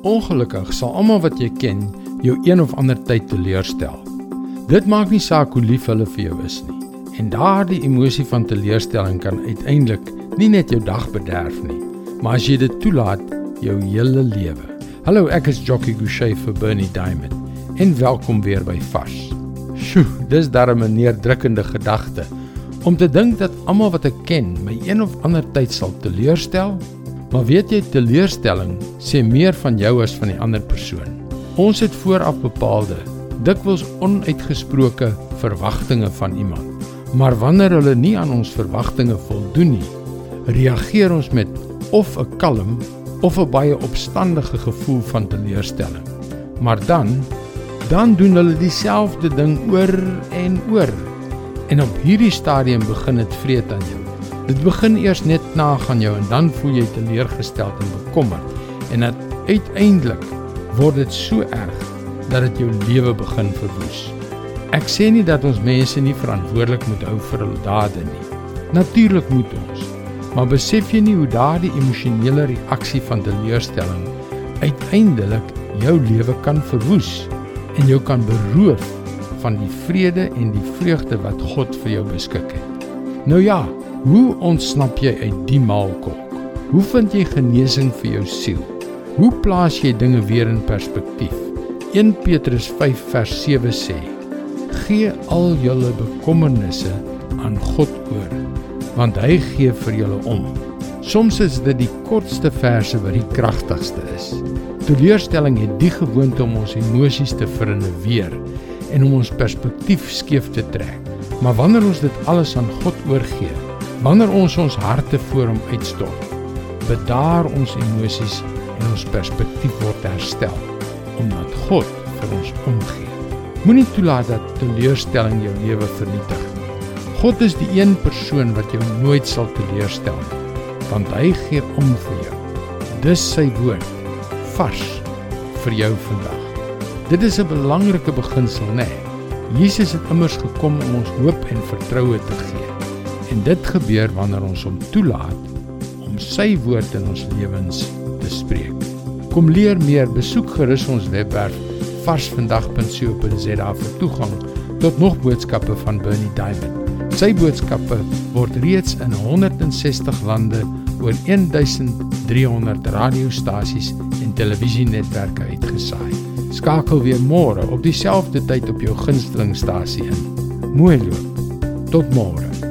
Ongelukkig sal almal wat jy ken jou een of ander tyd teleurstel. Dit maak nie saak hoe lief hulle vir jou is nie. En daardie emosie van teleurstelling kan uiteindelik nie net jou dag bederf nie, maar as jy dit toelaat, jou hele lewe. Hallo, ek is Jockey Gouchee vir Bernie Diamond. En welkom weer by Fas. Sjoe, dis darem 'n neerdrukkende gedagte om te dink dat almal wat ek ken my een of ander tyd sal teleurstel Maar weet jy teleurstelling sê meer van jou as van die ander persoon. Ons het vooraf bepaalde, dikwels onuitgesproke verwagtinge van iemand. Maar wanneer hulle nie aan ons verwagtinge voldoen nie, reageer ons met of 'n kalm of 'n baie opstandige gevoel van teleurstelling. Maar dan dan doen hulle dieselfde ding oor en oor. En op hierdie stadium begin dit vreet aan jou. Dit begin eers net na gaan jou en dan voel jy teleurgesteld en bekommerd en dit uiteindelik word dit so erg dat dit jou lewe begin verwoes. Ek sê nie dat ons mense nie verantwoordelik moet hou vir hul dade nie. Natuurlik moet ons. Maar besef jy nie hoe daardie emosionele reaksie van teleurstelling uiteindelik jou lewe kan verwoes en jou kan beroof van die vrede en die vreugde wat God vir jou beskik het. Nou ja, Hoe ontsnap jy uit die maalkolk? Hoe vind jy genesing vir jou siel? Hoe plaas jy dinge weer in perspektief? 1 Petrus 5 vers 7 sê: Gee al julle bekommernisse aan God oor, want hy gee vir julle om. Soms is dit die kortste verse wat die kragtigste is. Teleurstelling het die gewoonte om ons emosies te verinneweer en om ons perspektief skeef te trek. Maar wanneer ons dit alles aan God oorgee, Wanneer ons ons harte voor hom uitstort, bedaar ons emosies en ons perspektief word herstel omdat God vir ons omgee. Moenie toelaat dat teleurstelling jou lewe vernietig nie. God is die een persoon wat jou nooit sal teleurstel nie, want hy gee om vir jou. Dis sy woord vars vir jou vandag. Dit is 'n belangrike beginsel, né? Nee. Jesus het immers gekom om ons hoop en vertroue te gee. En dit gebeur wanneer ons hom toelaat om sy woord in ons lewens te spreek. Kom leer meer, besoek gerus ons webwerf varsvandag.co.za vir toegang tot nog boodskappe van Bernie Diamond. Sy boodskappe word reeds in 160 lande oor 1300 radiostasies en televisienetwerke uitgesaai. Skakel weer môre op dieselfde tyd op jou gunstelingstasie in. Mooi loop. Tot môre.